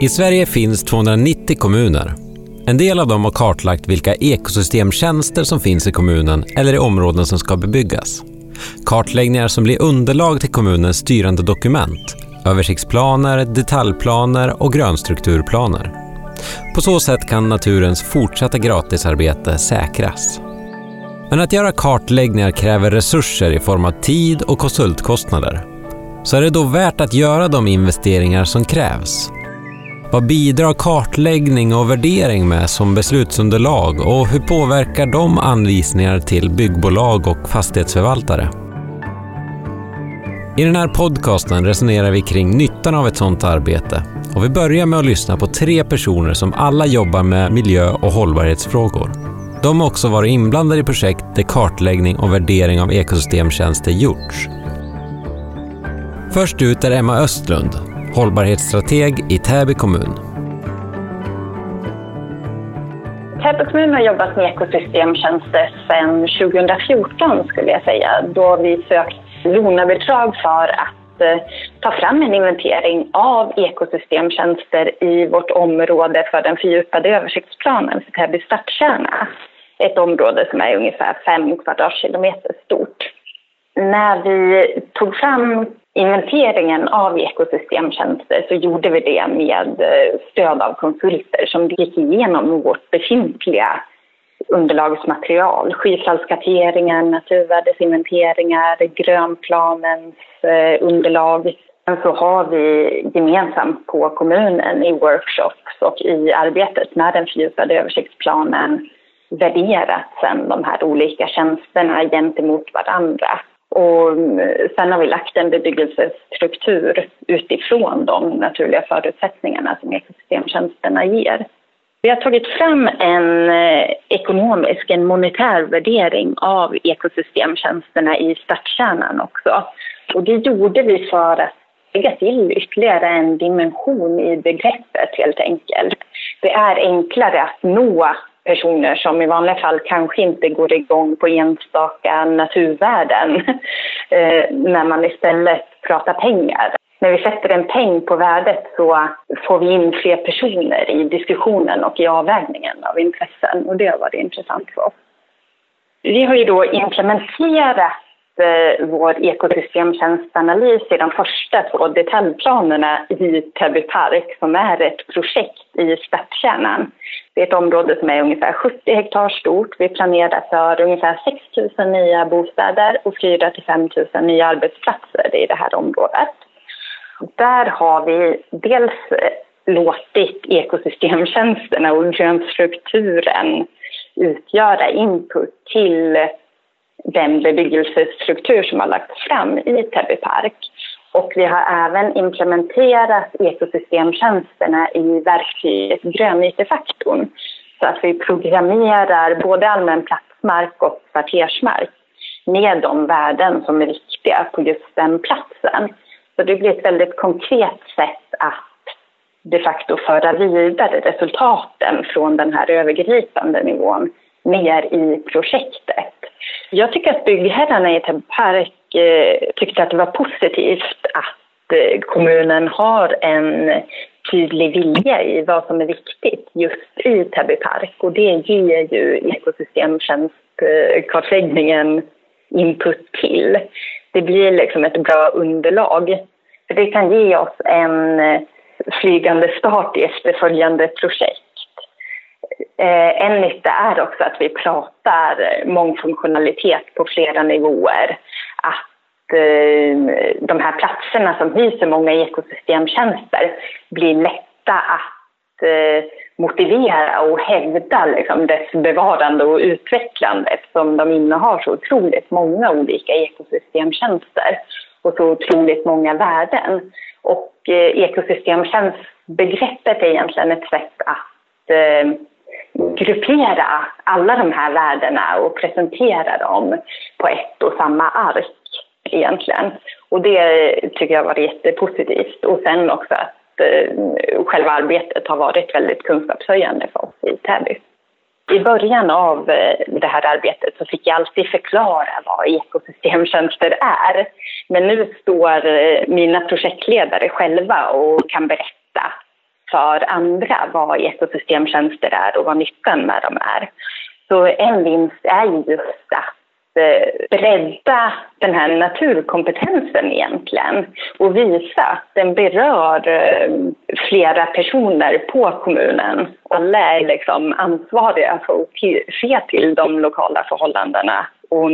I Sverige finns 290 kommuner. En del av dem har kartlagt vilka ekosystemtjänster som finns i kommunen eller i områden som ska bebyggas. Kartläggningar som blir underlag till kommunens styrande dokument, översiktsplaner, detaljplaner och grönstrukturplaner. På så sätt kan naturens fortsatta gratisarbete säkras. Men att göra kartläggningar kräver resurser i form av tid och konsultkostnader. Så är det då värt att göra de investeringar som krävs? Vad bidrar kartläggning och värdering med som beslutsunderlag och hur påverkar de anvisningar till byggbolag och fastighetsförvaltare? I den här podcasten resonerar vi kring nyttan av ett sådant arbete och vi börjar med att lyssna på tre personer som alla jobbar med miljö och hållbarhetsfrågor. De har också varit inblandade i projekt där kartläggning och värdering av ekosystemtjänster gjorts. Först ut är Emma Östlund, hållbarhetsstrateg i Täby kommun. Täby kommun har jobbat med ekosystemtjänster sedan 2014 skulle jag säga, då vi sökt LONA-bidrag för att eh, ta fram en inventering av ekosystemtjänster i vårt område för den fördjupade översiktsplanen för Täby stadskärna. Ett område som är ungefär fem kvadratkilometer stort. När vi tog fram inventeringen av ekosystemtjänster så gjorde vi det med eh, stöd av konsulter som gick igenom vårt befintliga underlagsmaterial. Skyfallskarteringar, naturvärdesinventeringar, grönplanens eh, underlag. Sen så har vi gemensamt på kommunen i workshops och i arbetet med den fördjupade översiktsplanen värderat sen de här olika tjänsterna gentemot varandra. Och eh, sen har vi lagt en bebyggelsestruktur utifrån de naturliga förutsättningarna som ekosystemtjänsterna ger. Vi har tagit fram en eh, ekonomisk, en monetär värdering av ekosystemtjänsterna i stadskärnan också. Och det gjorde vi för att lägga till ytterligare en dimension i begreppet helt enkelt. Det är enklare att nå personer som i vanliga fall kanske inte går igång på enstaka naturvärden eh, när man istället pratar pengar. När vi sätter en peng på värdet så får vi in fler personer i diskussionen och i avvägningen av intressen och det har varit intressant för oss. Vi har ju då implementerat eh, vår ekosystemtjänstanalys i de första två detaljplanerna i Täby park som är ett projekt i stadskärnan. Det är ett område som är ungefär 70 hektar stort. Vi planerar för ungefär 6 000 nya bostäder och 4 5 000 nya arbetsplatser i det här området. Där har vi dels eh, låtit ekosystemtjänsterna och grönstrukturen utgöra input till den bebyggelsestruktur som har lagts fram i Täby park. Och vi har även implementerat ekosystemtjänsterna i verktyget grönytefaktorn så att vi programmerar både allmän platsmark och kvartersmark med de värden som är viktiga på just den platsen. Så det blir ett väldigt konkret sätt att de facto föra vidare resultaten från den här övergripande nivån ner i projektet. Jag tycker att byggherrarna i Täby park eh, tyckte att det var positivt att eh, kommunen har en tydlig vilja i vad som är viktigt just i Täby park och det ger ju ekosystemtjänstkartläggningen input till. Det blir liksom ett bra underlag. För det kan ge oss en eh, flygande start i efterföljande projekt. Eh, en nytta är också att vi pratar eh, mångfunktionalitet på flera nivåer. Att eh, de här platserna som hyser många ekosystemtjänster blir lätta att eh, motivera och hävda liksom, dess bevarande och utvecklande eftersom de innehar så otroligt många olika ekosystemtjänster och så otroligt många värden. Och eh, ekosystemtjänstbegreppet är egentligen ett sätt att eh, gruppera alla de här värdena och presentera dem på ett och samma ark egentligen. Och det tycker jag var jättepositivt. Och sen också att eh, själva arbetet har varit väldigt kunskapshöjande för oss i Täby. I början av eh, det här arbetet så fick jag alltid förklara vad ekosystemtjänster är. Men nu står eh, mina projektledare själva och kan berätta för andra vad ekosystemtjänster är och vad nyttan med dem är. Så en vinst är just att eh, bredda den här naturkompetensen egentligen och visa att den berör eh, flera personer på kommunen. Alla är liksom ansvariga för att se till de lokala förhållandena och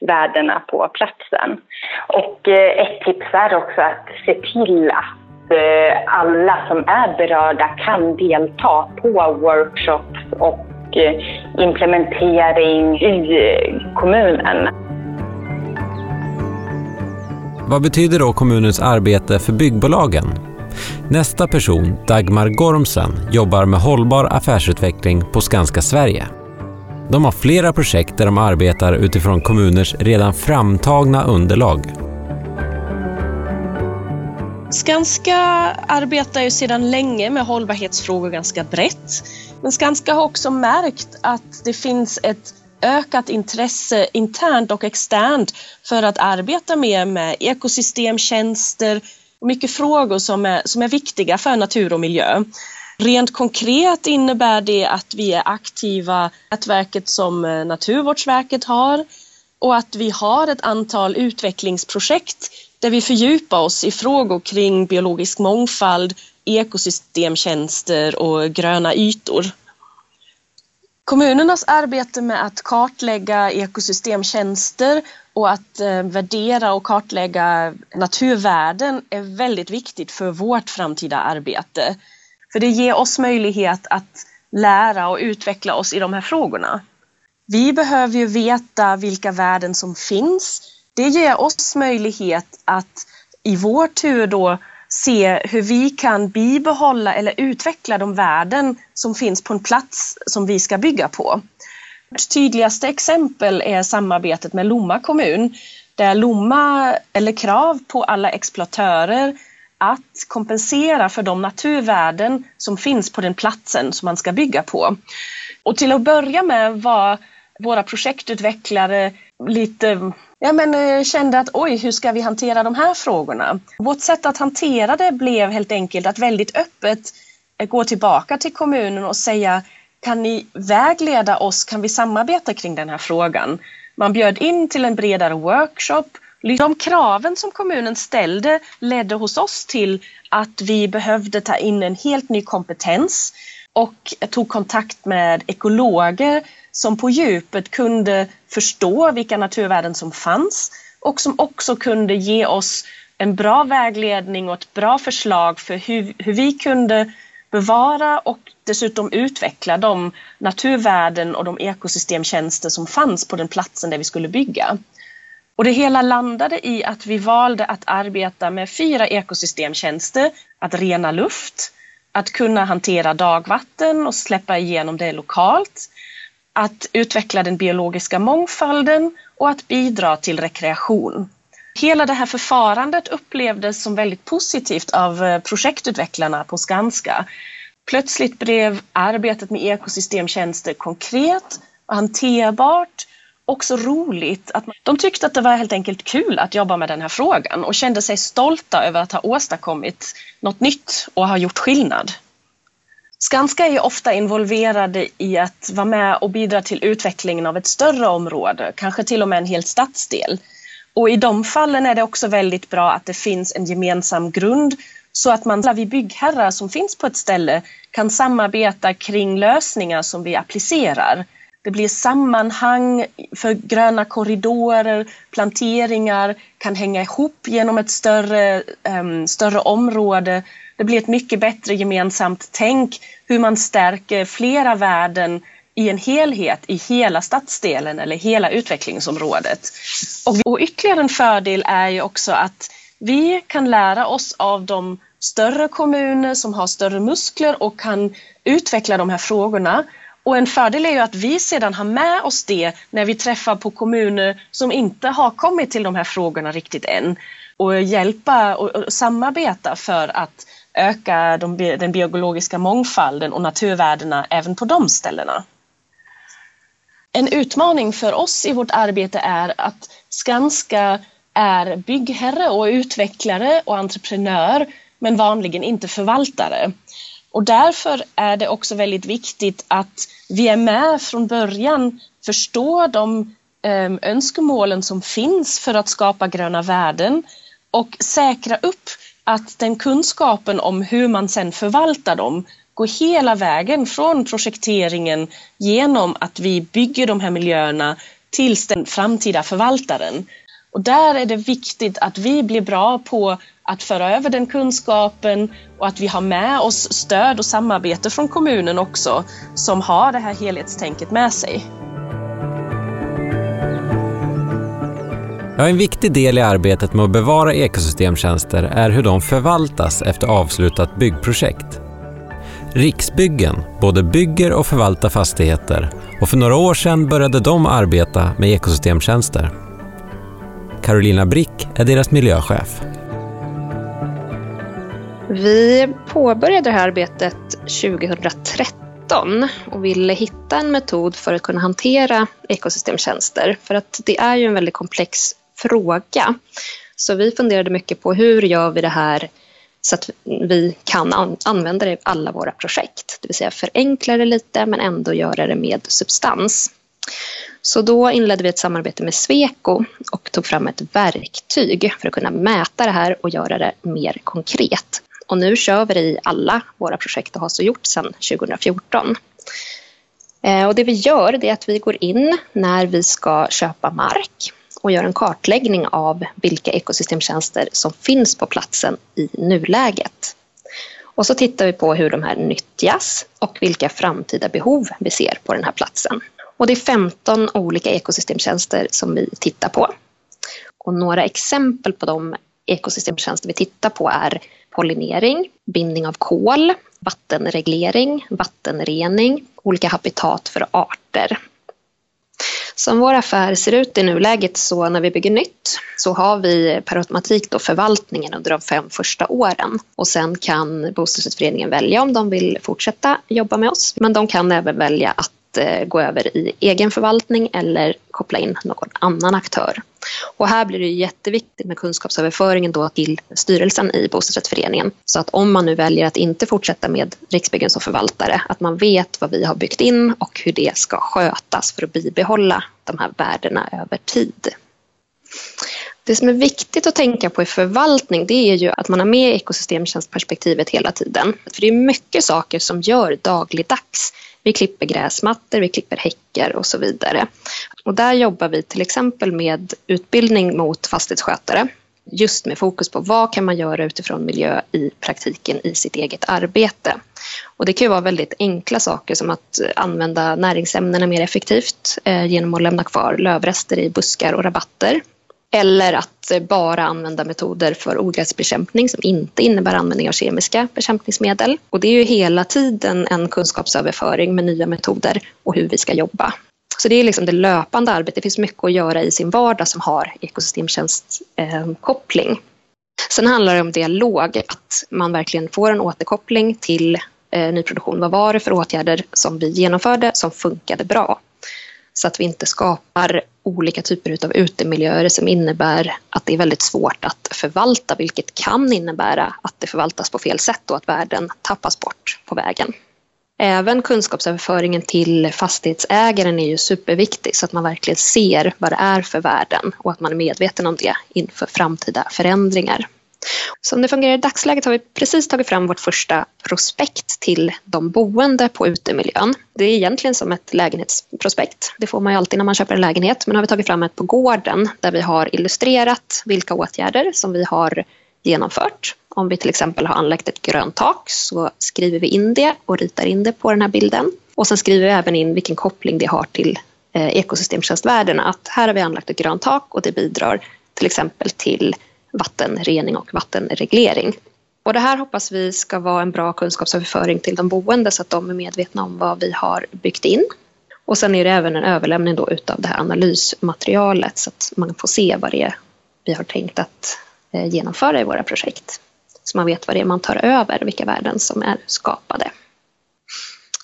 värdena på platsen. Och eh, ett tips är också att se till att Eh, alla som är berörda kan delta på workshops och eh, implementering i eh, kommunen. Vad betyder då kommunens arbete för byggbolagen? Nästa person, Dagmar Gormsen, jobbar med hållbar affärsutveckling på Skanska Sverige. De har flera projekt där de arbetar utifrån kommuners redan framtagna underlag. Skanska arbetar ju sedan länge med hållbarhetsfrågor ganska brett. Men Skanska har också märkt att det finns ett ökat intresse internt och externt för att arbeta mer med ekosystemtjänster och mycket frågor som är, som är viktiga för natur och miljö. Rent konkret innebär det att vi är aktiva i nätverket som eh, Naturvårdsverket har och att vi har ett antal utvecklingsprojekt där vi fördjupar oss i frågor kring biologisk mångfald, ekosystemtjänster och gröna ytor. Kommunernas arbete med att kartlägga ekosystemtjänster och att eh, värdera och kartlägga naturvärden är väldigt viktigt för vårt framtida arbete. För det ger oss möjlighet att lära och utveckla oss i de här frågorna. Vi behöver ju veta vilka värden som finns. Det ger oss möjlighet att i vår tur då se hur vi kan bibehålla eller utveckla de värden som finns på en plats som vi ska bygga på. Vårt tydligaste exempel är samarbetet med Lomma kommun där Lomma eller krav på alla exploatörer att kompensera för de naturvärden som finns på den platsen som man ska bygga på. Och till att börja med var våra projektutvecklare lite ja, men, eh, kände att oj, hur ska vi hantera de här frågorna? Vårt sätt att hantera det blev helt enkelt att väldigt öppet eh, gå tillbaka till kommunen och säga kan ni vägleda oss, kan vi samarbeta kring den här frågan? Man bjöd in till en bredare workshop. Liksom de kraven som kommunen ställde ledde hos oss till att vi behövde ta in en helt ny kompetens och tog kontakt med ekologer som på djupet kunde förstå vilka naturvärden som fanns och som också kunde ge oss en bra vägledning och ett bra förslag för hur, hur vi kunde bevara och dessutom utveckla de naturvärden och de ekosystemtjänster som fanns på den platsen där vi skulle bygga. Och det hela landade i att vi valde att arbeta med fyra ekosystemtjänster. Att rena luft, att kunna hantera dagvatten och släppa igenom det lokalt, att utveckla den biologiska mångfalden och att bidra till rekreation. Hela det här förfarandet upplevdes som väldigt positivt av eh, projektutvecklarna på Skanska. Plötsligt blev arbetet med ekosystemtjänster konkret och hanterbart också roligt. Att de tyckte att det var helt enkelt kul att jobba med den här frågan och kände sig stolta över att ha åstadkommit något nytt och ha gjort skillnad. Skanska är ofta involverade i att vara med och bidra till utvecklingen av ett större område, kanske till och med en hel stadsdel. Och i de fallen är det också väldigt bra att det finns en gemensam grund så att man, vi byggherrar som finns på ett ställe kan samarbeta kring lösningar som vi applicerar. Det blir sammanhang för gröna korridorer, planteringar kan hänga ihop genom ett större, um, större område det blir ett mycket bättre gemensamt tänk hur man stärker flera värden i en helhet i hela stadsdelen eller hela utvecklingsområdet. Och, och ytterligare en fördel är ju också att vi kan lära oss av de större kommuner som har större muskler och kan utveckla de här frågorna. Och en fördel är ju att vi sedan har med oss det när vi träffar på kommuner som inte har kommit till de här frågorna riktigt än och hjälpa och samarbeta för att öka de, den biologiska mångfalden och naturvärdena även på de ställena. En utmaning för oss i vårt arbete är att Skanska är byggherre och utvecklare och entreprenör men vanligen inte förvaltare. Och därför är det också väldigt viktigt att vi är med från början, förstår de ehm, önskemålen som finns för att skapa gröna värden och säkra upp att den kunskapen om hur man sedan förvaltar dem går hela vägen från projekteringen genom att vi bygger de här miljöerna tills den framtida förvaltaren. Och där är det viktigt att vi blir bra på att föra över den kunskapen och att vi har med oss stöd och samarbete från kommunen också som har det här helhetstänket med sig. Ja, en viktig del i arbetet med att bevara ekosystemtjänster är hur de förvaltas efter avslutat byggprojekt. Riksbyggen både bygger och förvaltar fastigheter och för några år sedan började de arbeta med ekosystemtjänster. Carolina Brick är deras miljöchef. Vi påbörjade det här arbetet 2013 och ville hitta en metod för att kunna hantera ekosystemtjänster. För att det är ju en väldigt komplex fråga. Så vi funderade mycket på hur gör vi det här så att vi kan använda det i alla våra projekt. Det vill säga förenkla det lite men ändå göra det med substans. Så då inledde vi ett samarbete med Sweco och tog fram ett verktyg för att kunna mäta det här och göra det mer konkret. Och nu kör vi det i alla våra projekt och har så gjort sedan 2014. Eh, och det vi gör det är att vi går in när vi ska köpa mark och gör en kartläggning av vilka ekosystemtjänster som finns på platsen i nuläget. Och så tittar vi på hur de här nyttjas och vilka framtida behov vi ser på den här platsen. Och det är 15 olika ekosystemtjänster som vi tittar på. Och några exempel på de ekosystemtjänster vi tittar på är pollinering, bindning av kol, vattenreglering, vattenrening, olika habitat för arter. Som vår affär ser ut i nuläget så när vi bygger nytt så har vi per automatik då förvaltningen under de fem första åren och sen kan bostadsrättsföreningen välja om de vill fortsätta jobba med oss. Men de kan även välja att Eh, gå över i egen förvaltning eller koppla in någon annan aktör. Och här blir det jätteviktigt med kunskapsöverföringen då till styrelsen i bostadsrättsföreningen. Så att om man nu väljer att inte fortsätta med Riksbyggen som förvaltare, att man vet vad vi har byggt in och hur det ska skötas för att bibehålla de här värdena över tid. Det som är viktigt att tänka på i förvaltning det är ju att man har med ekosystemtjänstperspektivet hela tiden. För det är mycket saker som gör dagligdags vi klipper gräsmattor, vi klipper häckar och så vidare. Och där jobbar vi till exempel med utbildning mot fastighetsskötare just med fokus på vad kan man göra utifrån miljö i praktiken i sitt eget arbete. Och det kan ju vara väldigt enkla saker som att använda näringsämnena mer effektivt eh, genom att lämna kvar lövrester i buskar och rabatter eller att eh, bara använda metoder för ogräsbekämpning som inte innebär användning av kemiska bekämpningsmedel. Och det är ju hela tiden en kunskapsöverföring med nya metoder och hur vi ska jobba. Så det är liksom det löpande arbetet. Det finns mycket att göra i sin vardag som har ekosystemtjänstkoppling. Eh, Sen handlar det om dialog, att man verkligen får en återkoppling till eh, nyproduktion. Vad var det för åtgärder som vi genomförde som funkade bra? Så att vi inte skapar olika typer av utemiljöer som innebär att det är väldigt svårt att förvalta vilket kan innebära att det förvaltas på fel sätt och att värden tappas bort på vägen. Även kunskapsöverföringen till fastighetsägaren är ju superviktig så att man verkligen ser vad det är för värden och att man är medveten om det inför framtida förändringar. Som det fungerar i dagsläget har vi precis tagit fram vårt första prospekt till de boende på utemiljön. Det är egentligen som ett lägenhetsprospekt. Det får man ju alltid när man köper en lägenhet. Men nu har vi tagit fram ett på gården där vi har illustrerat vilka åtgärder som vi har genomfört. Om vi till exempel har anlagt ett grönt tak så skriver vi in det och ritar in det på den här bilden. Och sen skriver vi även in vilken koppling det har till eh, ekosystemtjänstvärdena. Att här har vi anlagt ett grönt tak och det bidrar till exempel till vattenrening och vattenreglering. Och det här hoppas vi ska vara en bra kunskapsöverföring till de boende så att de är medvetna om vad vi har byggt in. Och sen är det även en överlämning då utav det här analysmaterialet så att man får se vad det är vi har tänkt att eh, genomföra i våra projekt. Så man vet vad det är man tar över, vilka värden som är skapade.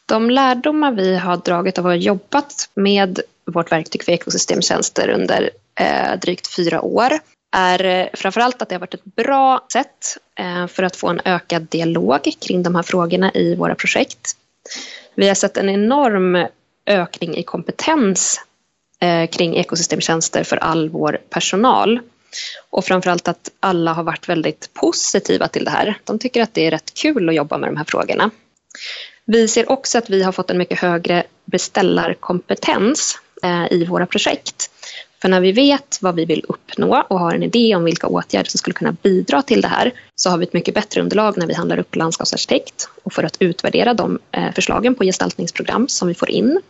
De lärdomar vi har dragit av att ha jobbat med vårt verktyg för ekosystemtjänster under eh, drygt fyra år är eh, framförallt att det har varit ett bra sätt eh, för att få en ökad dialog kring de här frågorna i våra projekt. Vi har sett en enorm ökning i kompetens eh, kring ekosystemtjänster för all vår personal. Och framförallt att alla har varit väldigt positiva till det här. De tycker att det är rätt kul att jobba med de här frågorna. Vi ser också att vi har fått en mycket högre beställarkompetens i våra projekt. För när vi vet vad vi vill uppnå och har en idé om vilka åtgärder som skulle kunna bidra till det här så har vi ett mycket bättre underlag när vi handlar upp landskapsarkitekt och för att utvärdera de eh, förslagen på gestaltningsprogram som vi får in.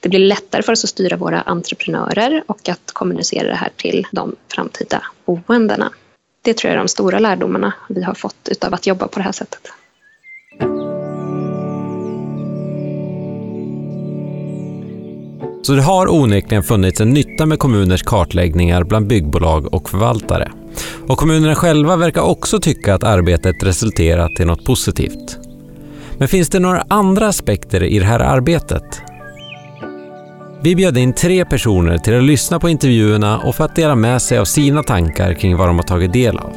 Det blir lättare för oss att styra våra entreprenörer och att kommunicera det här till de framtida boendena. Det tror jag är de stora lärdomarna vi har fått utav att jobba på det här sättet. Så det har onekligen funnits en nytta med kommuners kartläggningar bland byggbolag och förvaltare. Och kommunerna själva verkar också tycka att arbetet resulterat i något positivt. Men finns det några andra aspekter i det här arbetet? Vi bjöd in tre personer till att lyssna på intervjuerna och för att dela med sig av sina tankar kring vad de har tagit del av.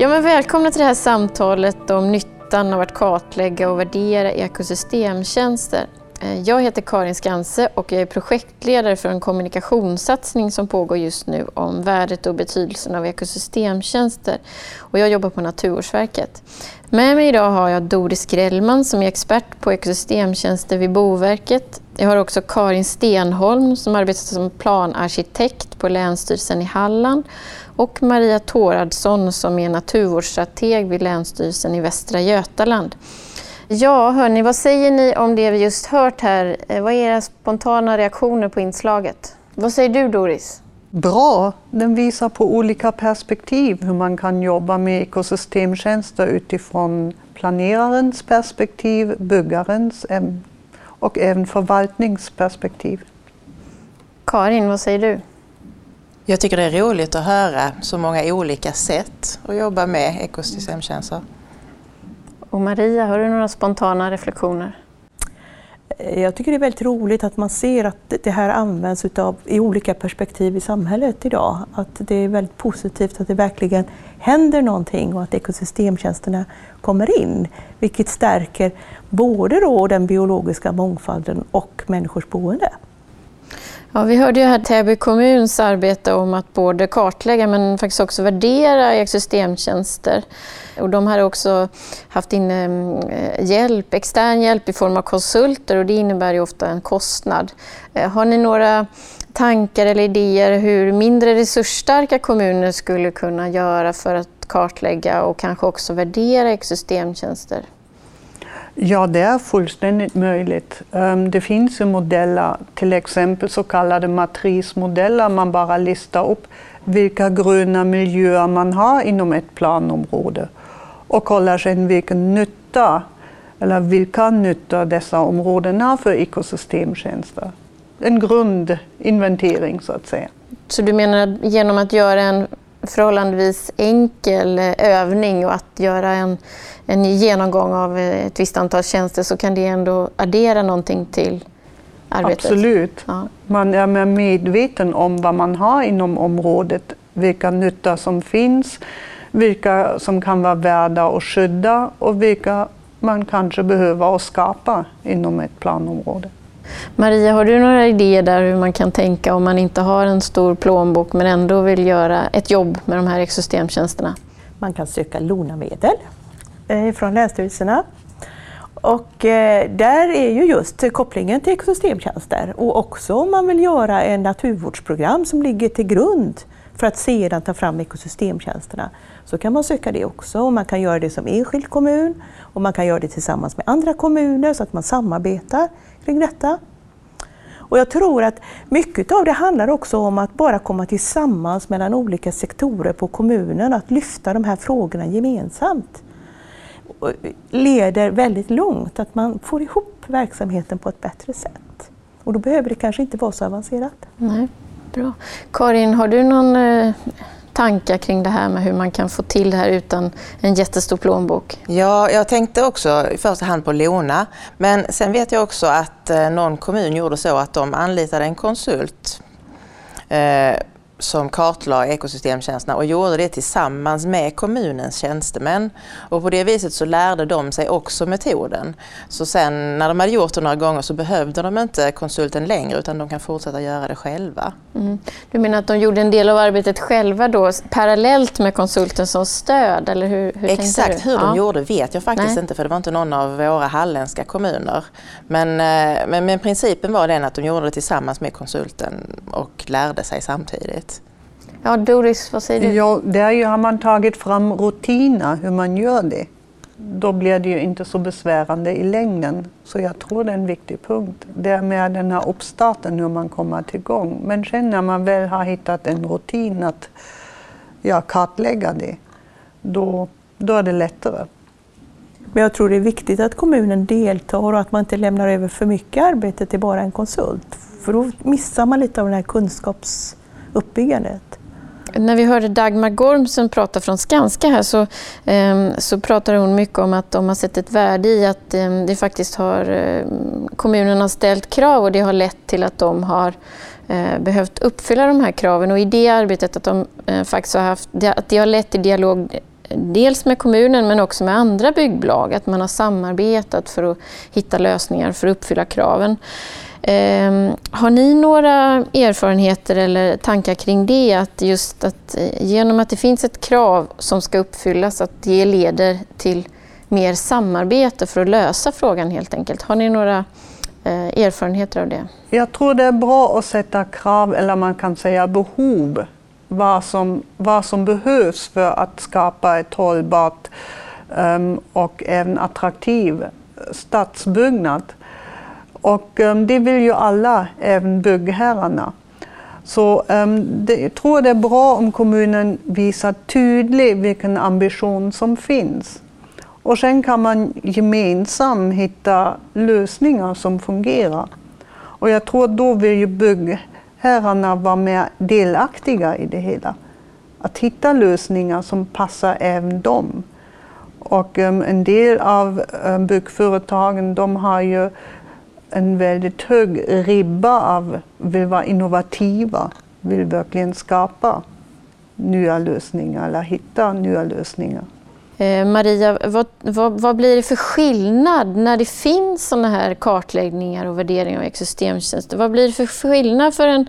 Ja, men välkomna till det här samtalet om nytt nyttan av att kartlägga och värdera ekosystemtjänster. Eh, jag heter Karin Skanse och jag är projektledare för en kommunikationssatsning som pågår just nu om värdet och betydelsen av ekosystemtjänster. Och jag jobbar på Naturvårdsverket. Med mig idag har jag Doris Grellman som är expert på ekosystemtjänster vid Boverket. Jag har också Karin Stenholm som arbetar som planarkitekt på Länsstyrelsen i Halland och Maria Tåradsson som är naturvårdsstrateg vid Länsstyrelsen i Västra Götaland. Ja, hörni, vad säger ni om det vi just hört här? Eh, vad är era spontana reaktioner på inslaget? Vad säger du Doris? Bra, den visar på olika perspektiv hur man kan jobba med ekosystemtjänster utifrån planerarens perspektiv, byggarens och även förvaltningsperspektiv. Karin, vad säger du? Jag tycker det är roligt att höra så många olika sätt att jobba med ekosystemtjänster. Och Maria, har du några spontana reflektioner? Jag tycker det är väldigt roligt att man ser att det här används utav, i olika perspektiv i samhället idag. Att det är väldigt positivt att det verkligen händer någonting och att ekosystemtjänsterna kommer in. Vilket stärker både då den biologiska mångfalden och människors boende. Ja, vi hörde ju här Täby kommuns arbete om att både kartlägga men faktiskt också värdera ekosystemtjänster. Och de har också haft in hjälp, extern hjälp i form av konsulter och det innebär ju ofta en kostnad. Eh, har ni några tankar eller idéer hur mindre resursstarka kommuner skulle kunna göra för att kartlägga och kanske också värdera ekosystemtjänster? Ja, det är fullständigt möjligt. Ehm, det finns ju modeller, till exempel så kallade matrismodeller. Man bara listar upp vilka gröna miljöer man har inom ett planområde och kollar sedan vilken nytta eller vilka nytta dessa områden har för ekosystemtjänster. En grundinventering så att säga. Så du menar att genom att göra en förhållandevis enkel övning och att göra en, en genomgång av ett visst antal tjänster så kan det ändå addera någonting till arbetet? Absolut. Ja. Man är mer medveten om vad man har inom området, vilka nytta som finns, vilka som kan vara värda att skydda och vilka man kanske behöver att skapa inom ett planområde. Maria, har du några idéer där hur man kan tänka om man inte har en stor plånbok men ändå vill göra ett jobb med de här ekosystemtjänsterna? Man kan söka LONA-medel eh, från länsstyrelserna. Och eh, där är ju just kopplingen till ekosystemtjänster och också om man vill göra en naturvårdsprogram som ligger till grund för att sedan ta fram ekosystemtjänsterna så kan man söka det också. Och man kan göra det som enskild kommun och man kan göra det tillsammans med andra kommuner så att man samarbetar kring detta. Och jag tror att mycket av det handlar också om att bara komma tillsammans mellan olika sektorer på kommunen, att lyfta de här frågorna gemensamt leder väldigt långt, att man får ihop verksamheten på ett bättre sätt. Och då behöver det kanske inte vara så avancerat. Nej, bra. Karin, har du någon eh, tankar kring det här med hur man kan få till det här utan en jättestor plånbok? Ja, jag tänkte också i första hand på Lona. Men sen vet jag också att eh, någon kommun gjorde så att de anlitade en konsult eh, som kartlade ekosystemtjänsterna och gjorde det tillsammans med kommunens tjänstemän. Och på det viset så lärde de sig också metoden. Så sen när de hade gjort det några gånger så behövde de inte konsulten längre utan de kan fortsätta göra det själva. Mm. Du menar att de gjorde en del av arbetet själva då parallellt med konsulten som stöd? Eller hur, hur Exakt hur de gjorde vet jag faktiskt Nej. inte för det var inte någon av våra halländska kommuner. Men, eh, men, men principen var den att de gjorde det tillsammans med konsulten och lärde sig samtidigt. Ja, Doris, vad säger du? Ja, där har man tagit fram rutiner hur man gör det. Då blir det ju inte så besvärande i längden. Så jag tror det är en viktig punkt. Det är med den här uppstarten hur man kommer igång. Men sen när man väl har hittat en rutin att ja, kartlägga det, då, då är det lättare. Men jag tror det är viktigt att kommunen deltar och att man inte lämnar över för mycket arbete till bara en konsult. För då missar man lite av det här kunskapsuppbyggandet. När vi hörde Dagmar Gormsen prata från Skanska här så, ehm, så pratade hon mycket om att de har sett ett värde i att ehm, det faktiskt har ehm, kommunen har ställt krav och det har lett till att de har eh, behövt uppfylla de här kraven och i det arbetet att de eh, faktiskt har haft, att det har lett till dialog dels med kommunen men också med andra byggbolag, att man har samarbetat för att hitta lösningar för att uppfylla kraven. Ehm, har ni några erfarenheter eller tankar kring det? Att just att eh, genom att det finns ett krav som ska uppfyllas, att det leder till mer samarbete för att lösa frågan helt enkelt. Har ni några eh, erfarenheter av det? Jag tror det är bra att sätta krav, eller man kan säga behov, vad som, vad som behövs för att skapa ett hållbart um, och även attraktiv stadsbyggnad. Och um, det vill ju alla, även byggherrarna. Så um, det, jag tror det är bra om kommunen visar tydligt vilken ambition som finns. Och sen kan man gemensamt hitta lösningar som fungerar. Och jag tror då vill ju byggherrarna vara mer delaktiga i det hela. Att hitta lösningar som passar även dem. Och um, en del av um, byggföretagen de har ju en väldigt hög ribba av vill vara innovativa, vill verkligen skapa nya lösningar eller hitta nya lösningar. Eh, Maria, vad, vad, vad, blir det för skillnad när det finns sådana här kartläggningar och värderingar av ekosystemtjänster? Vad blir det för skillnad för en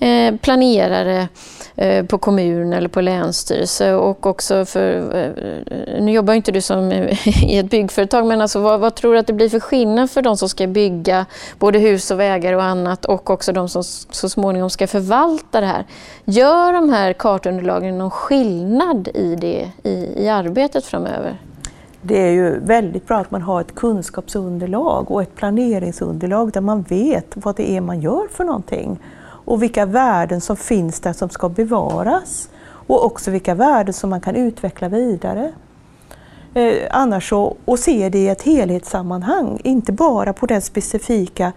eh, planerare Eh, på kommun eller på länsstyrelse och också för, eh, nu jobbar inte du som i ett byggföretag, men alltså vad, vad, tror du att det blir för skillnad för de som ska bygga både hus och vägar och annat och också de som så småningom ska förvalta det här? Gör de här kartunderlagen någon skillnad i det i, i arbetet framöver? Det är ju väldigt bra att man har ett kunskapsunderlag och ett planeringsunderlag där man vet vad det är man gör för någonting och vilka värden som finns där som ska bevaras och också vilka värden som man kan utveckla vidare. Eh, annars så, och se det i ett helhetssammanhang, inte bara på det specifika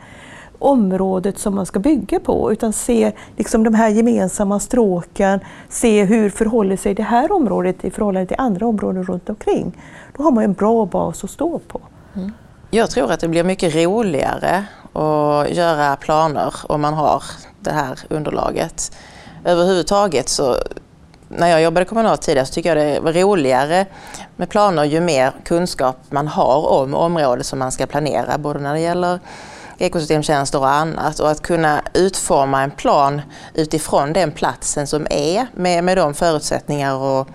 området som man ska bygga på utan se liksom de här gemensamma stråken, se hur förhåller sig det här området i förhållande till andra områden runt omkring. Då har man en bra bas att stå på. Mm. Jag tror att det blir mycket roligare att göra planer om man har det här underlaget. Överhuvudtaget så när jag jobbade kommunalt tidigare så tycker jag det var roligare med planer ju mer kunskap man har om området som man ska planera, både när det gäller ekosystemtjänster och annat och att kunna utforma en plan utifrån den platsen som är med, med de förutsättningar och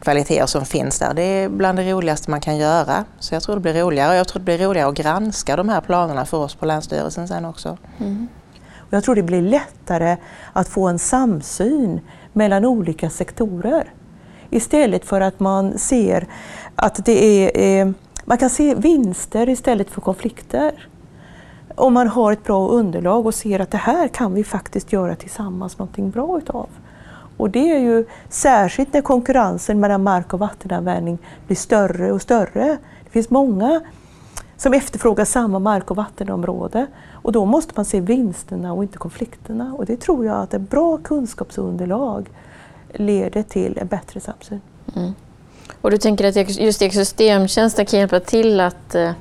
kvaliteter som finns där. Det är bland det roligaste man kan göra. Så jag tror det blir roligare och jag tror det blir roligare att granska de här planerna för oss på Länsstyrelsen sen också. Mm. Jag tror det blir lättare att få en samsyn mellan olika sektorer. Istället för att man ser att det är, eh, man kan se vinster istället för konflikter om man har ett bra underlag och ser att det här kan vi faktiskt göra tillsammans någonting bra utav. Och det är ju särskilt när konkurrensen mellan mark och vattenanvändning blir större och större. Det finns många som efterfrågar samma mark och vattenområde och då måste man se vinsterna och inte konflikterna. Och det tror jag att ett bra kunskapsunderlag leder till en bättre samsyn. Mm. Och du tänker att just ekosystemtjänster kan hjälpa till att eh,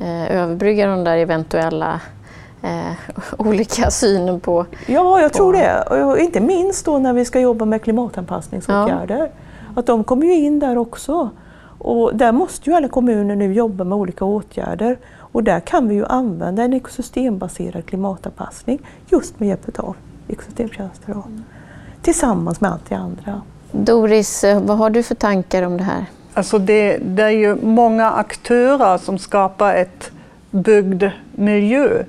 Eh, överbrygga de där eventuella eh, olika synen på... Ja, jag på... tror det. Och inte minst då när vi ska jobba med klimatanpassningsåtgärder. Ja. Att de kommer ju in där också. Och där måste ju alla kommuner nu jobba med olika åtgärder. Och där kan vi ju använda en ekosystembaserad klimatanpassning just med hjälp av ekosystemtjänster. Då. Tillsammans med allt det andra. Doris, eh, vad har du för tankar om det här? Alltså det, det är ju många aktörer som skapar ett bygdmiljö.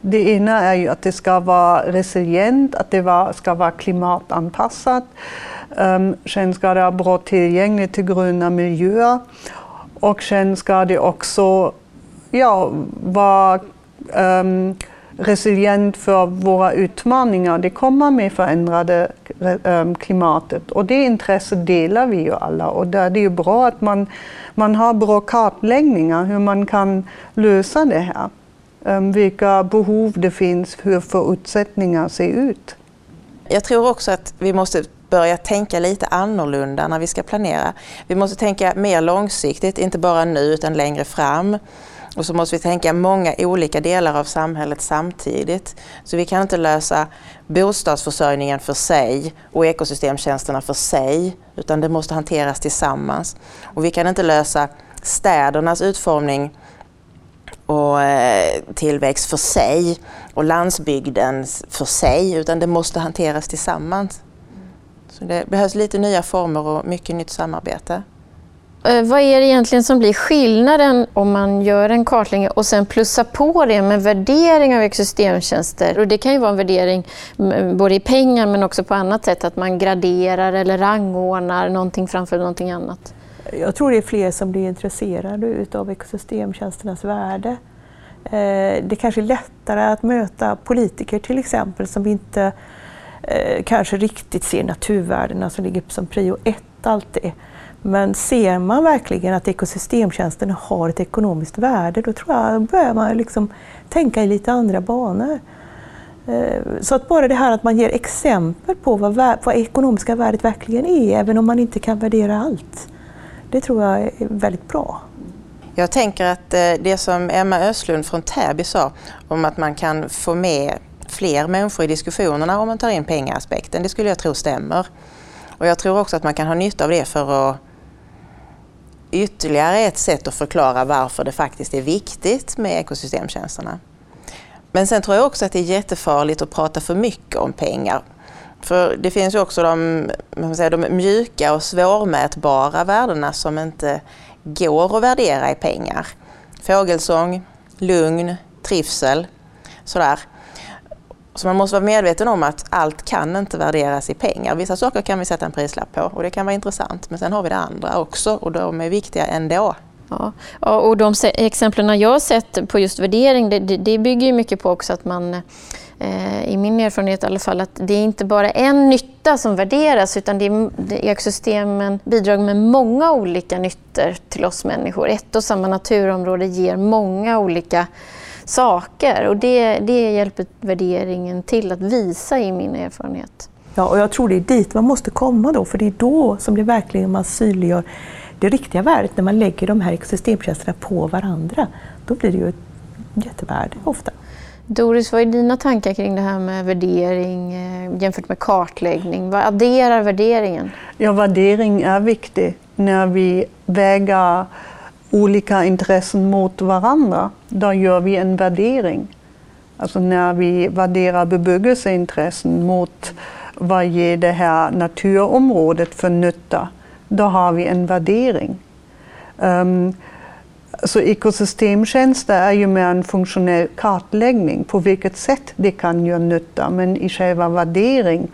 Det ena är ju att det ska vara resilient, att det ska vara klimatanpassat. Um, sen ska det vara bra tillgängligt till gröna miljöer. Och sen ska det också ja, vara um, resilient för våra utmaningar. Det kommer med förändrade um, klimatet och det intresset delar vi ju alla och där är det ju bra att man, man har bra kartläggningar hur man kan lösa det här. Um, vilka behov det finns, hur förutsättningar ser ut. Jag tror också att vi måste börja tänka lite annorlunda när vi ska planera. Vi måste tänka mer långsiktigt, inte bara nu utan längre fram. Och så måste vi tänka många olika delar av samhället samtidigt. Så vi kan inte lösa bostadsförsörjningen för sig och ekosystemtjänsterna för sig, utan det måste hanteras tillsammans. Och vi kan inte lösa städernas utformning och eh, tillväxt för sig och landsbygden för sig, utan det måste hanteras tillsammans. Så det behövs lite nya former och mycket nytt samarbete. Eh, vad är det egentligen som blir skillnaden om man gör en kartläggning och sen plussar på det med värdering av ekosystemtjänster? Och det kan ju vara en värdering både i pengar men också på annat sätt, att man graderar eller rangordnar någonting framför någonting annat. Jag tror det är fler som blir intresserade av ekosystemtjänsternas värde. Eh, det kanske är lättare att möta politiker till exempel som inte eh, kanske riktigt ser naturvärdena som ligger som prio ett alltid. Men ser man verkligen att ekosystemtjänsterna har ett ekonomiskt värde, då tror jag börjar man liksom tänka i lite andra banor. Eh, så att bara det här att man ger exempel på vad, vad ekonomiska värdet verkligen är, även om man inte kan värdera allt, det tror jag är väldigt bra. Jag tänker att eh, det som Emma Östlund från Täby sa om att man kan få med fler människor i diskussionerna om man tar in pengaspekten, det skulle jag tro stämmer. Och jag tror också att man kan ha nytta av det för att ytterligare ett sätt att förklara varför det faktiskt är viktigt med ekosystemtjänsterna. Men sen tror jag också att det är jättefarligt att prata för mycket om pengar. För det finns ju också de, man säga, de mjuka och svårmätbara värdena som inte går att värdera i pengar. Fågelsång, lugn, trivsel, sådär. Så man måste vara medveten om att allt kan inte värderas i pengar. Vissa saker kan vi sätta en prislapp på och det kan vara intressant. Men sen har vi det andra också och de är viktiga ändå. Ja, och de exemplen jag har sett på just värdering, det, det bygger mycket på också att man eh, i min erfarenhet i alla fall, att det är inte bara en nytta som värderas utan det är, ekosystemen bidrar med många olika nyttor till oss människor. Ett och samma naturområde ger många olika saker och det, det hjälper värderingen till att visa i min erfarenhet. Ja, och jag tror det är dit man måste komma då, för det är då som det verkligen man synliggör det riktiga värdet när man lägger de här ekosystemtjänsterna på varandra. Då blir det ju ett jättevärde ofta. Doris, vad är dina tankar kring det här med värdering eh, jämfört med kartläggning? Vad adderar värderingen? Ja, värdering är viktig när vi väger olika intressen mot varandra, då gör vi en värdering. Alltså när vi värderar bebyggelseintressen mot vad ger det här naturområdet för nytta, då har vi en värdering. Um, så ekosystemtjänster är ju mer en funktionell kartläggning på vilket sätt det kan göra nytta, men i själva värdering,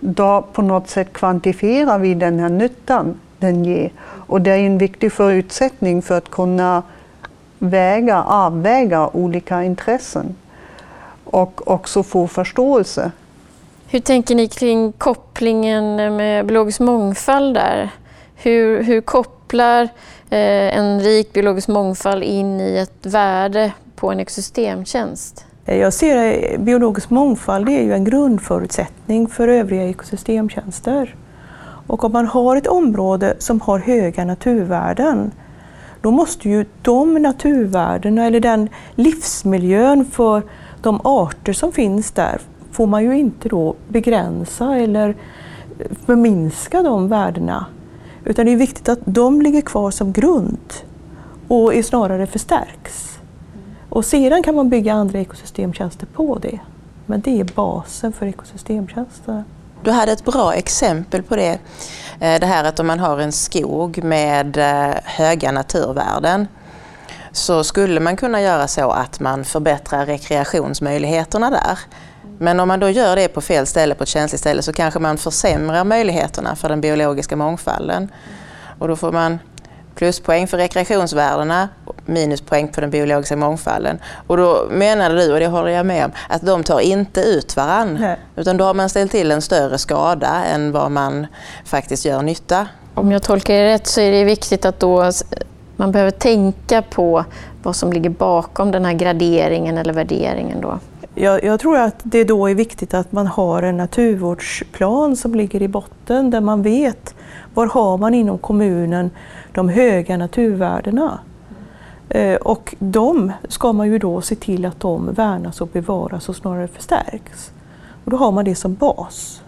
då på något sätt kvantifierar vi den här nyttan den ger. Och det är en viktig förutsättning för att kunna väga, avväga olika intressen och också få förståelse. Hur tänker ni kring kopplingen med biologisk mångfald där? Hur, hur kopplar eh, en rik biologisk mångfald in i ett värde på en ekosystemtjänst? Jag ser att biologisk mångfald är ju en grundförutsättning för övriga ekosystemtjänster. Och om man har ett område som har höga naturvärden, då måste ju de naturvärdena eller den livsmiljön för de arter som finns där får man ju inte då begränsa eller eh, förminska de värdena. Utan det är viktigt att de ligger kvar som grund och är snarare förstärks. Och sedan kan man bygga andra ekosystemtjänster på det. Men det är basen för ekosystemtjänster. Du hade ett bra exempel på det. Eh, det här att om man har en skog med eh, höga naturvärden så skulle man kunna göra så att man förbättrar rekreationsmöjligheterna där. Men om man då gör det på fel ställe, på ett känsligt ställe, så kanske man försämrar möjligheterna för den biologiska mångfalden. Och då får man pluspoäng för rekreationsvärdena, minuspoäng på den biologiska mångfalden. Och då menade du, och det håller jag med om, att de tar inte ut varann. Utan då har man ställt till en större skada än vad man faktiskt gör nytta. Om jag tolkar det rätt så är det viktigt att då man behöver tänka på vad som ligger bakom den här graderingen eller värderingen. Då. Jag, jag, tror att det då är viktigt att man har en naturvårdsplan som ligger i botten där man vet var har man inom kommunen de höga naturvärdena. Eh, och de ska man ju då se till att de värnas och bevaras och snarare förstärks. Och då har man det som bas.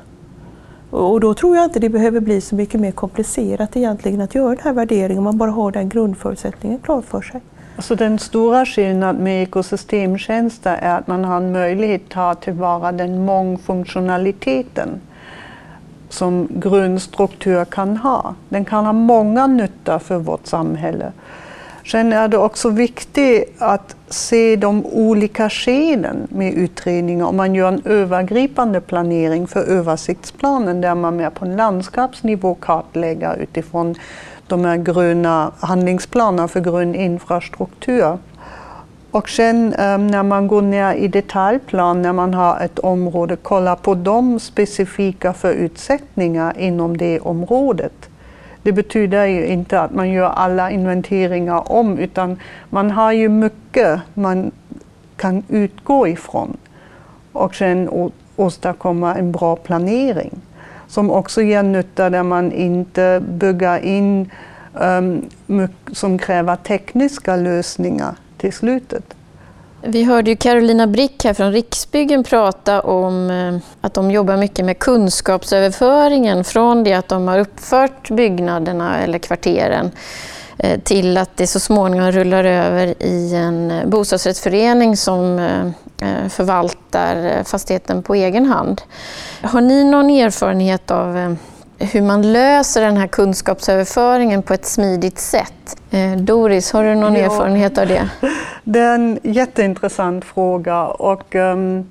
Och då tror jag inte det behöver bli så mycket mer komplicerat egentligen att göra den här värderingen om man bara har den grundförutsättningen klar för sig. Så den stora skillnaden med ekosystemtjänster är att man har en möjlighet att ta tillvara den mångfunktionaliteten som grundstruktur kan ha. Den kan ha många nytta för vårt samhälle. Sen är det också viktigt att se de olika skeden med utredningar. Om man gör en övergripande planering för översiktsplanen där man mer på landskapsnivå kartlägger utifrån de här gröna handlingsplanerna för grön infrastruktur. Och sen um, när man går ner i detaljplan, när man har ett område, kolla på de specifika förutsättningar inom det området. Det betyder ju inte att man gör alla inventeringar om, utan man har ju mycket man kan utgå ifrån och sen åstadkomma en bra planering som också ger nytta där man inte bygger in um, som kräver tekniska lösningar till slutet. Vi hörde ju Carolina Brick här från Riksbyggen prata om eh, att de jobbar mycket med kunskapsöverföringen från det att de har uppfört byggnaderna eller kvarteren eh, till att det så småningom rullar över i en eh, bostadsrättsförening som förvaltar fastigheten på egen hand. Har ni någon erfarenhet av hur man löser den här kunskapsöverföringen på ett smidigt sätt. Eh, Doris, har du någon ja, erfarenhet av det? Det är en jätteintressant fråga och um,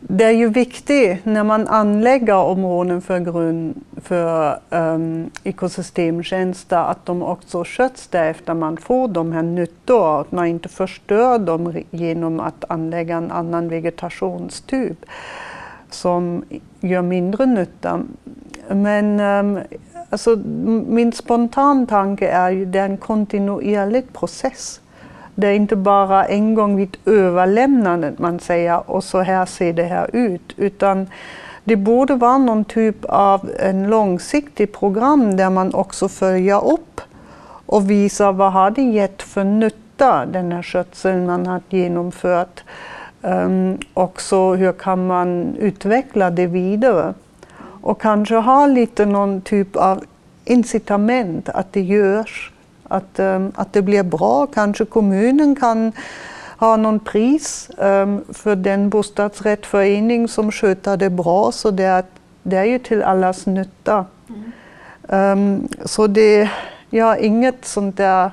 det är ju viktigt när man anlägger områden för, grund, för um, ekosystemtjänster att de också sköts därefter man får de här nyttor, att man inte förstör dem genom att anlägga en annan vegetationstyp som gör mindre nytta. Men um, alltså, min spontana tanke är ju att det är en kontinuerlig process. Det är inte bara en gång vid överlämnandet man säger och så här ser det här ut, utan det borde vara någon typ av en långsiktig program där man också följer upp och visar vad har det gett för nytta, den här skötseln man har genomfört. Um, och så hur kan man utveckla det vidare? Och kanske ha lite någon typ av incitament att det görs, att, um, att det blir bra. Kanske kommunen kan ha någon pris um, för den bostadsrättsförening som sköter det bra, så det är, det är ju till allas nytta. Mm. Um, så det, jag har inget sånt där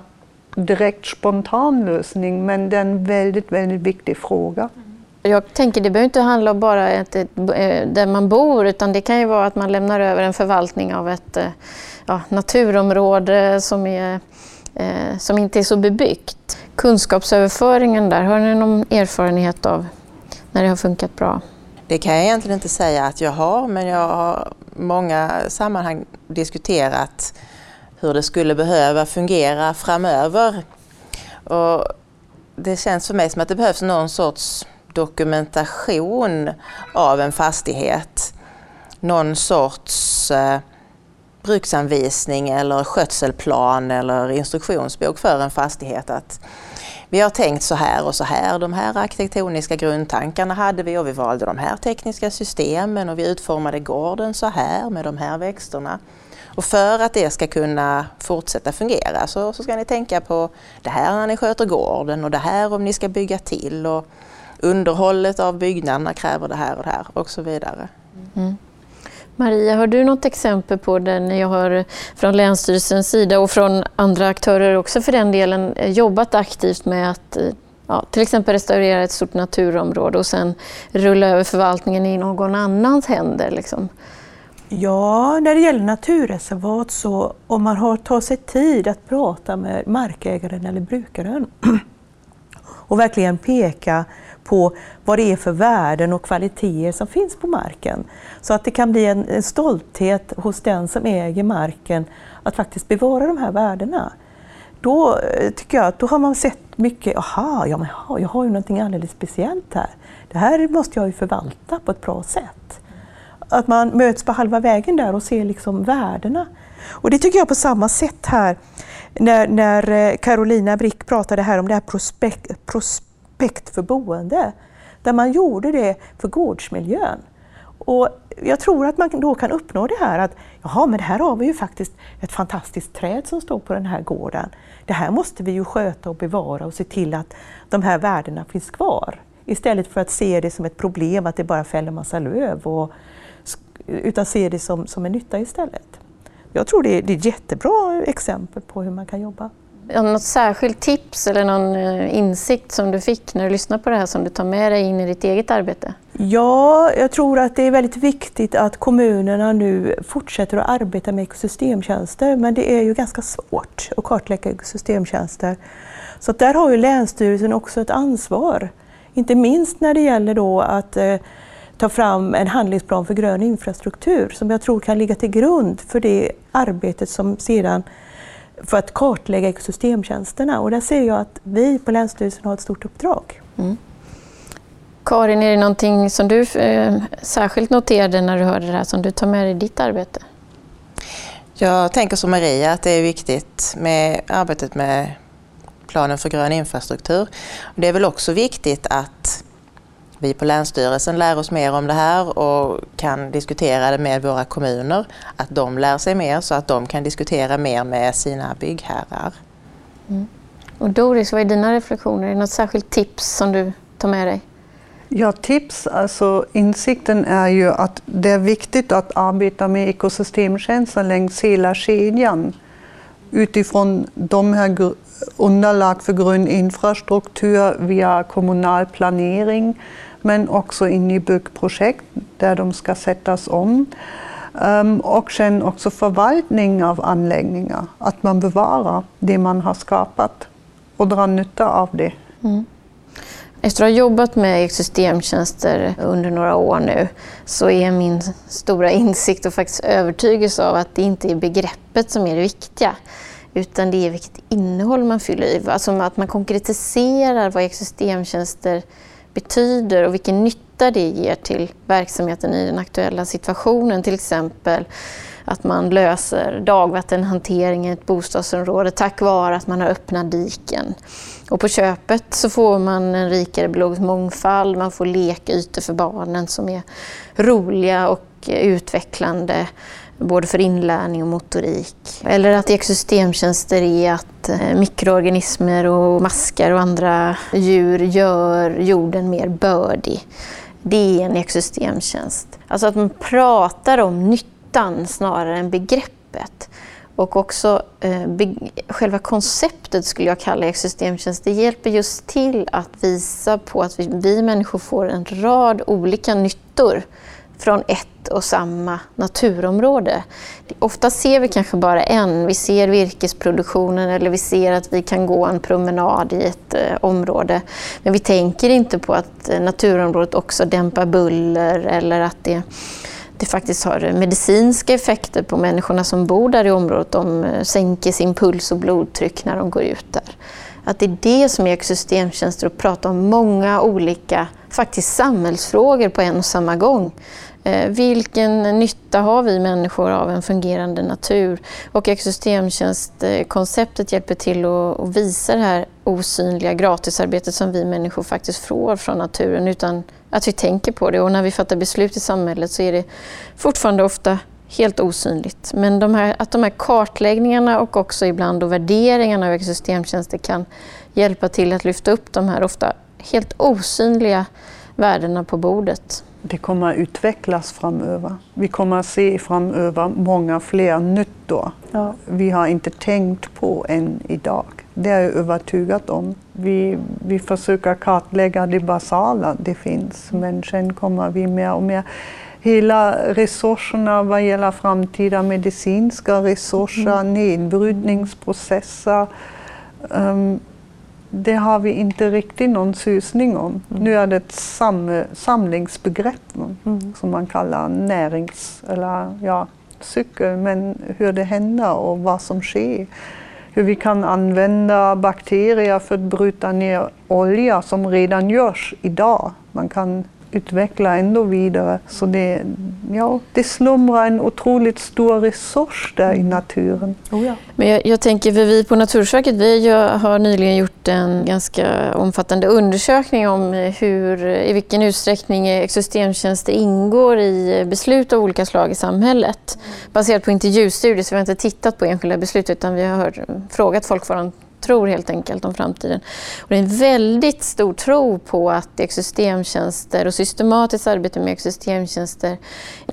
direkt spontan lösning, men det är en väldigt, väldigt viktig fråga. Jag tänker det behöver inte handla om bara ett, ett, eh, där man bor utan det kan ju vara att man lämnar över en förvaltning av ett eh, ja, naturområde som, är, eh, som inte är så bebyggt. Kunskapsöverföringen där, har ni någon erfarenhet av när det har funkat bra? Det kan jag egentligen inte säga att jag har men jag har i många sammanhang diskuterat hur det skulle behöva fungera framöver. Och det känns för mig som att det behövs någon sorts dokumentation av en fastighet. Någon sorts eh, bruksanvisning eller skötselplan eller instruktionsbok för en fastighet. Att vi har tänkt så här och så här. De här arkitektoniska grundtankarna hade vi och vi valde de här tekniska systemen och vi utformade gården så här med de här växterna. Och för att det ska kunna fortsätta fungera så, så ska ni tänka på det här när ni sköter gården och det här om ni ska bygga till och underhållet av byggnaderna kräver det här och det här och så vidare. Mm. Maria, har du något exempel på det jag har från Länsstyrelsens sida och från andra aktörer också för den delen jobbat aktivt med att ja, till exempel restaurera ett stort naturområde och sen rulla över förvaltningen i någon annans händer? Liksom? Ja, när det gäller naturreservat så om man har tagit sig tid att prata med markägaren eller brukaren och verkligen peka på vad det är för värden och kvaliteter som finns på marken. Så att det kan bli en, en stolthet hos den som äger marken att faktiskt bevara de här värdena. Då eh, tycker jag att då har man sett mycket, aha, ja, men, jag har ju någonting alldeles speciellt här. Det här måste jag ju förvalta på ett bra sätt. Att man möts på halva vägen där och ser liksom värdena. Och det tycker jag på samma sätt här när, när eh, Carolina Brick pratade här om det här prospekt, prospekt för boende. Där man gjorde det för gårdsmiljön. Och jag tror att man då kan uppnå det här att jaha, men här har vi ju faktiskt ett fantastiskt träd som står på den här gården. Det här måste vi ju sköta och bevara och se till att de här värdena finns kvar. Istället för att se det som ett problem att det bara fäller massa löv och utan se det som, som en nytta istället. Jag tror det är, det är ett jättebra exempel på hur man kan jobba. Något särskilt tips eller någon eh, insikt som du fick när du lyssnade på det här som du tar med dig in i ditt eget arbete? Ja, jag tror att det är väldigt viktigt att kommunerna nu fortsätter att arbeta med ekosystemtjänster men det är ju ganska svårt att kartlägga ekosystemtjänster. Så där har ju Länsstyrelsen också ett ansvar. Inte minst när det gäller då att eh, ta fram en handlingsplan för grön infrastruktur som jag tror kan ligga till grund för det arbetet som sedan för att kartlägga ekosystemtjänsterna och där ser jag att vi på Länsstyrelsen har ett stort uppdrag. Mm. Karin, är det någonting som du eh, särskilt noterade när du hörde det här som du tar med dig i ditt arbete? Jag tänker som Maria att det är viktigt med arbetet med planen för grön infrastruktur. Det är väl också viktigt att vi på Länsstyrelsen lär oss mer om det här och kan diskutera det med våra kommuner. Att de lär sig mer så att de kan diskutera mer med sina byggherrar. Mm. Och Doris, vad är dina reflektioner? Är det något särskilt tips som du tar med dig? Ja, tips. Alltså, insikten är ju att det är viktigt att arbeta med ekosystemtjänster längs hela kedjan utifrån de här underlag för grön infrastruktur via kommunal planering men också in i byggprojekt där de ska sättas om. Um, och sen också förvaltning av anläggningar, att man bevarar det man har skapat och drar nytta av det. Mm. Efter att ha jobbat med systemtjänster under några år nu så är min stora insikt och faktiskt övertygelse av att det inte är begreppet som är det viktiga utan det är vilket innehåll man fyller i. Alltså att man konkretiserar vad ekosystemtjänster betyder och vilken nytta det ger till verksamheten i den aktuella situationen. Till exempel att man löser dagvattenhantering i ett bostadsområde tack vare att man har öppna diken. Och på köpet så får man en rikare biologisk mångfald, man får lekytor för barnen som är roliga och utvecklande både för inlärning och motorik. Eller att ekosystemtjänster är att eh, mikroorganismer och maskar och andra djur gör jorden mer bördig. Det är en ekosystemtjänst. Alltså att man pratar om nytta nyttan snarare än begreppet. Och också eh, själva konceptet skulle jag kalla ekosystemtjänst. Det hjälper just till att visa på att vi, vi människor får en rad olika nyttor från ett och samma naturområde. Ofta ser vi kanske bara en. Vi ser virkesproduktionen eller vi ser att vi kan gå en promenad i ett eh, område. Men vi tänker inte på att eh, naturområdet också dämpar buller eller att det, det faktiskt har medicinska effekter på människorna som bor där i området. De eh, sänker sin puls och blodtryck när de går ut där. Att det är det som är ekosystemtjänster, att prata om många olika faktiskt samhällsfrågor på en och samma gång. Eh, vilken nytta har vi människor av en fungerande natur? Och ekosystemtjänstkonceptet hjälper till att visa det här osynliga gratisarbetet som vi människor faktiskt får från naturen utan att vi tänker på det. Och när vi fattar beslut i samhället så är det fortfarande ofta helt osynligt. Men de här, att de här kartläggningarna och också ibland då värderingarna av ekosystemtjänster kan hjälpa till att lyfta upp de här ofta helt osynliga värdena på bordet. Det kommer att utvecklas framöver. Vi kommer att se framöver många fler nyttor ja. vi har inte tänkt på än idag. Det är jag övertygad om. Vi, vi försöker kartlägga det basala, det finns, men sen kommer vi mer och mer hela resurserna vad gäller framtida medicinska resurser, mm. nedbrytningsprocesser. Um, det har vi inte riktigt någon susning om. Mm. Nu är det ett sam samlingsbegrepp mm. som man kallar närings eller ja, cykel, men hur det händer och vad som sker. Hur vi kan använda bakterier för att bryta ner olja som redan görs idag. Man kan utveckla ännu vidare. Så det, ja, det slumrar en otroligt stor resurs där i naturen. Oh ja. Men jag, jag tänker, för vi på Naturvårdsverket vi har nyligen gjort en ganska omfattande undersökning om hur, i vilken utsträckning ekosystemtjänster ingår i beslut av olika slag i samhället. Baserat på intervjustudier, så vi har inte tittat på enskilda beslut utan vi har frågat folk vad de tror helt enkelt om framtiden. Och det är en väldigt stor tro på att ekosystemtjänster och systematiskt arbete med ekosystemtjänster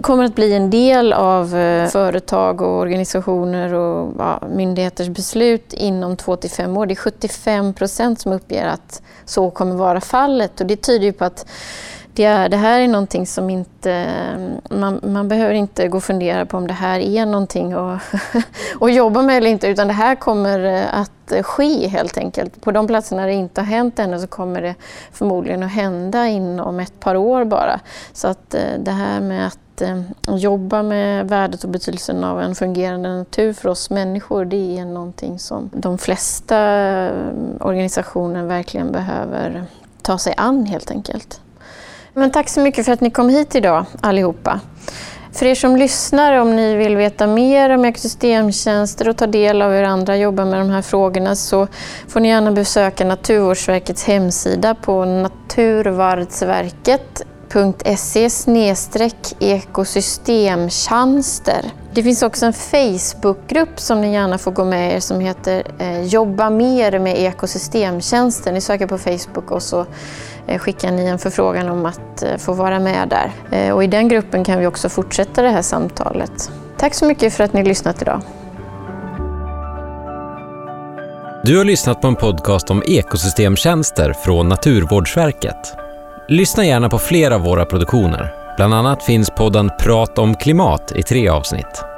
kommer att bli en del av eh, företag och organisationer och ja, myndigheters beslut inom två till fem år. Det är 75 procent som uppger att så kommer vara fallet och det tyder ju på att det, det här är någonting som inte... Eh, man, man, behöver inte gå och fundera på om det här är någonting att, att jobba med eller inte, utan det här kommer eh, att ske helt enkelt. På de platserna det inte har hänt ännu så kommer det förmodligen att hända inom ett par år bara. Så att eh, det här med att jobba med värdet och betydelsen av en fungerande natur för oss människor, det är någonting som de flesta organisationer verkligen behöver ta sig an helt enkelt. Men tack så mycket för att ni kom hit idag allihopa. För er som lyssnar, om ni vill veta mer om ekosystemtjänster och ta del av hur andra jobbar med de här frågorna så får ni gärna besöka Naturvårdsverkets hemsida på naturvardsverket.se ekosystemtjänster. Det finns också en Facebookgrupp som ni gärna får gå med i som heter eh, Jobba mer med ekosystemtjänster. Ni söker på Facebook och så Eh, skickar ni en förfrågan om att eh, få vara med där. Eh, och I den gruppen kan vi också fortsätta det här samtalet. Tack så mycket för att ni lyssnat idag. Du har lyssnat på en podcast om ekosystemtjänster från Naturvårdsverket. Lyssna gärna på fler av våra produktioner. Bland annat finns podden Prat om klimat i tre avsnitt.